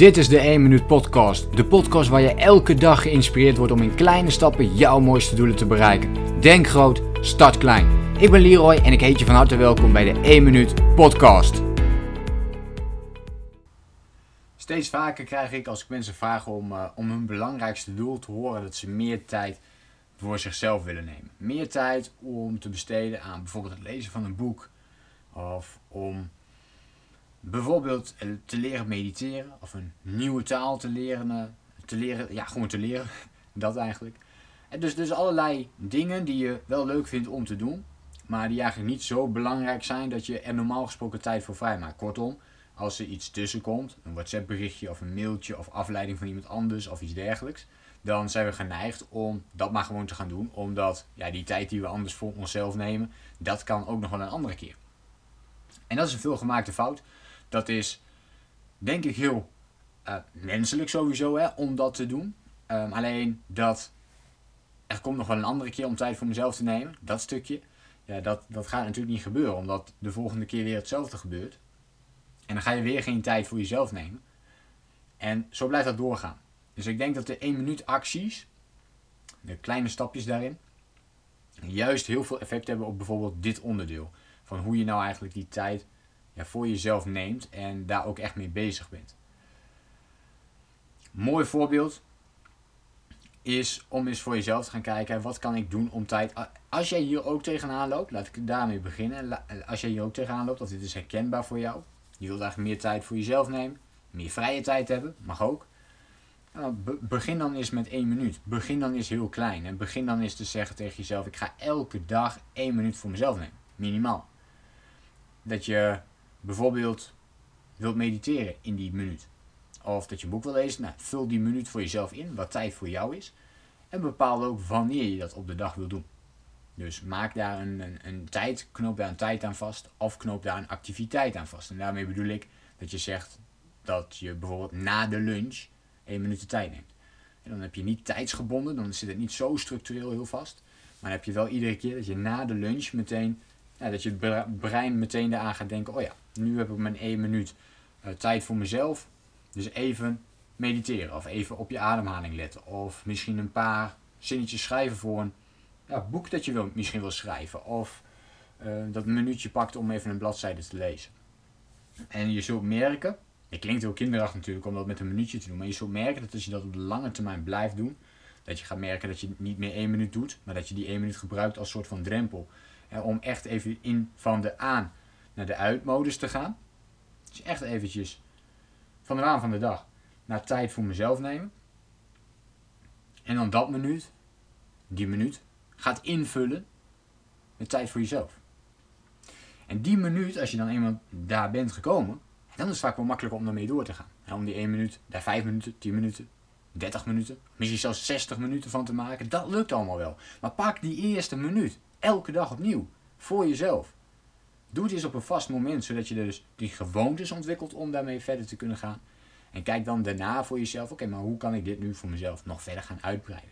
Dit is de 1 Minuut Podcast. De podcast waar je elke dag geïnspireerd wordt om in kleine stappen jouw mooiste doelen te bereiken. Denk groot, start klein. Ik ben Leroy en ik heet je van harte welkom bij de 1 Minuut Podcast. Steeds vaker krijg ik als ik mensen vraag om, uh, om hun belangrijkste doel te horen dat ze meer tijd voor zichzelf willen nemen. Meer tijd om te besteden aan bijvoorbeeld het lezen van een boek of om bijvoorbeeld eh, te leren mediteren of een nieuwe taal te leren, eh, te leren ja, gewoon te leren, dat eigenlijk. En dus, dus allerlei dingen die je wel leuk vindt om te doen, maar die eigenlijk niet zo belangrijk zijn dat je er normaal gesproken tijd voor vrijmaakt. Kortom, als er iets tussenkomt, een WhatsApp berichtje of een mailtje of afleiding van iemand anders of iets dergelijks, dan zijn we geneigd om dat maar gewoon te gaan doen, omdat ja, die tijd die we anders voor onszelf nemen, dat kan ook nog wel een andere keer. En dat is een veelgemaakte fout. Dat is denk ik heel uh, menselijk sowieso hè, om dat te doen. Um, alleen dat er komt nog wel een andere keer om tijd voor mezelf te nemen. Dat stukje. Ja, dat, dat gaat natuurlijk niet gebeuren. Omdat de volgende keer weer hetzelfde gebeurt. En dan ga je weer geen tijd voor jezelf nemen. En zo blijft dat doorgaan. Dus ik denk dat de 1 minuut acties, de kleine stapjes daarin, juist heel veel effect hebben op bijvoorbeeld dit onderdeel. Van hoe je nou eigenlijk die tijd voor jezelf neemt en daar ook echt mee bezig bent. Mooi voorbeeld is om eens voor jezelf te gaan kijken, wat kan ik doen om tijd... Als jij hier ook tegenaan loopt, laat ik daarmee beginnen. Als jij hier ook tegenaan loopt, dat dit is herkenbaar voor jou. Je wilt eigenlijk meer tijd voor jezelf nemen, meer vrije tijd hebben, mag ook. Nou, begin dan eens met één minuut. Begin dan eens heel klein. En begin dan eens te zeggen tegen jezelf, ik ga elke dag één minuut voor mezelf nemen. Minimaal. Dat je bijvoorbeeld wilt mediteren in die minuut. Of dat je een boek wil lezen, nou, vul die minuut voor jezelf in, wat tijd voor jou is. En bepaal ook wanneer je dat op de dag wil doen. Dus maak daar een, een, een tijd, knoop daar een tijd aan vast, of knoop daar een activiteit aan vast. En daarmee bedoel ik dat je zegt dat je bijvoorbeeld na de lunch één minuut de tijd neemt. En dan heb je niet tijdsgebonden, dan zit het niet zo structureel heel vast. Maar dan heb je wel iedere keer dat je na de lunch meteen, dat je het brein meteen eraan gaat denken, oh ja, nu heb ik mijn één minuut uh, tijd voor mezelf. Dus even mediteren of even op je ademhaling letten. Of misschien een paar zinnetjes schrijven voor een ja, boek dat je wil, misschien wil schrijven. Of uh, dat minuutje pakt om even een bladzijde te lezen. En je zult merken, het klinkt heel kinderachtig natuurlijk om dat met een minuutje te doen. Maar je zult merken dat als je dat op de lange termijn blijft doen. Dat je gaat merken dat je niet meer één minuut doet. Maar dat je die één minuut gebruikt als soort van drempel. Om echt even in van de aan naar de uitmodus te gaan. Dus echt eventjes van de waan van de dag naar tijd voor mezelf nemen. En dan dat minuut, die minuut, gaat invullen met tijd voor jezelf. En die minuut, als je dan eenmaal daar bent gekomen, dan is het vaak wel makkelijker om daarmee door te gaan. En om die 1 minuut, daar 5 minuten, 10 minuten, 30 minuten, misschien zelfs 60 minuten van te maken, dat lukt allemaal wel. Maar pak die eerste minuut, elke dag opnieuw, voor jezelf. Doe het eens op een vast moment, zodat je dus die gewoontes ontwikkelt om daarmee verder te kunnen gaan. En kijk dan daarna voor jezelf, oké, maar hoe kan ik dit nu voor mezelf nog verder gaan uitbreiden?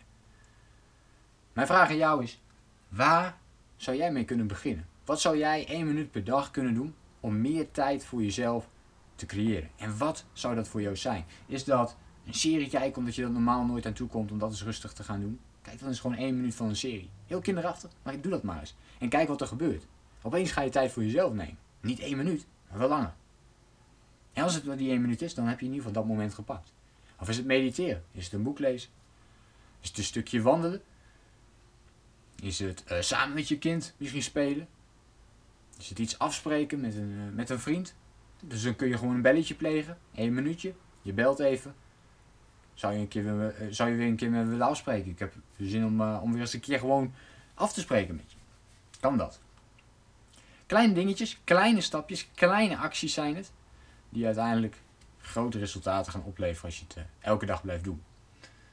Mijn vraag aan jou is, waar zou jij mee kunnen beginnen? Wat zou jij één minuut per dag kunnen doen om meer tijd voor jezelf te creëren? En wat zou dat voor jou zijn? Is dat een serie kijken omdat je dat normaal nooit aan toe komt om dat eens rustig te gaan doen? Kijk dan eens gewoon één minuut van een serie. Heel kinderachtig, maar doe dat maar eens. En kijk wat er gebeurt. Opeens ga je tijd voor jezelf nemen. Niet één minuut, maar wel langer. En als het die één minuut is, dan heb je in ieder geval dat moment gepakt. Of is het mediteren? Is het een boek lezen? Is het een stukje wandelen? Is het uh, samen met je kind misschien spelen? Is het iets afspreken met een, uh, met een vriend? Dus dan kun je gewoon een belletje plegen. één minuutje. Je belt even. Zou je, een keer, uh, zou je weer een keer met willen afspreken? Ik heb zin om, om weer eens een keer gewoon af te spreken met je. Kan dat? Kleine dingetjes, kleine stapjes, kleine acties zijn het. Die uiteindelijk grote resultaten gaan opleveren als je het uh, elke dag blijft doen.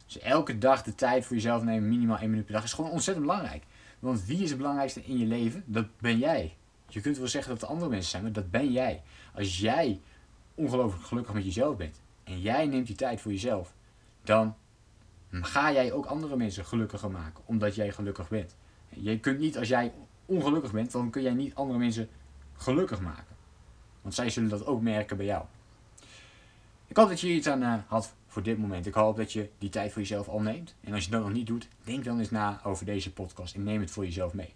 Dus elke dag de tijd voor jezelf nemen, minimaal 1 minuut per dag, is gewoon ontzettend belangrijk. Want wie is het belangrijkste in je leven? Dat ben jij. Je kunt wel zeggen dat het andere mensen zijn, maar dat ben jij. Als jij ongelooflijk gelukkig met jezelf bent en jij neemt die tijd voor jezelf, dan ga jij ook andere mensen gelukkiger maken, omdat jij gelukkig bent. Je kunt niet als jij ongelukkig bent, dan kun jij niet andere mensen gelukkig maken. Want zij zullen dat ook merken bij jou. Ik hoop dat je hier iets aan uh, had voor dit moment. Ik hoop dat je die tijd voor jezelf al neemt. En als je dat nog niet doet, denk dan eens na over deze podcast en neem het voor jezelf mee.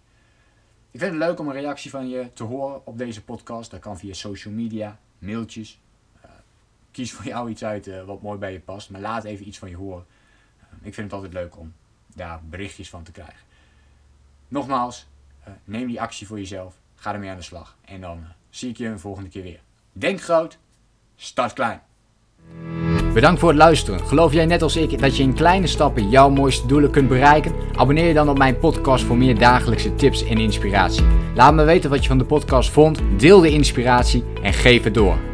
Ik vind het leuk om een reactie van je te horen op deze podcast. Dat kan via social media, mailtjes. Kies voor jou iets uit uh, wat mooi bij je past. Maar laat even iets van je horen. ik vind het altijd leuk om daar berichtjes van te krijgen. Nogmaals, neem die actie voor jezelf. Ga ermee aan de slag. En dan zie ik je een volgende keer weer. Denk groot, start klein. Bedankt voor het luisteren. Geloof jij net als ik dat je in kleine stappen jouw mooiste doelen kunt bereiken? Abonneer je dan op mijn podcast voor meer dagelijkse tips en inspiratie. Laat me weten wat je van de podcast vond, deel de inspiratie en geef het door.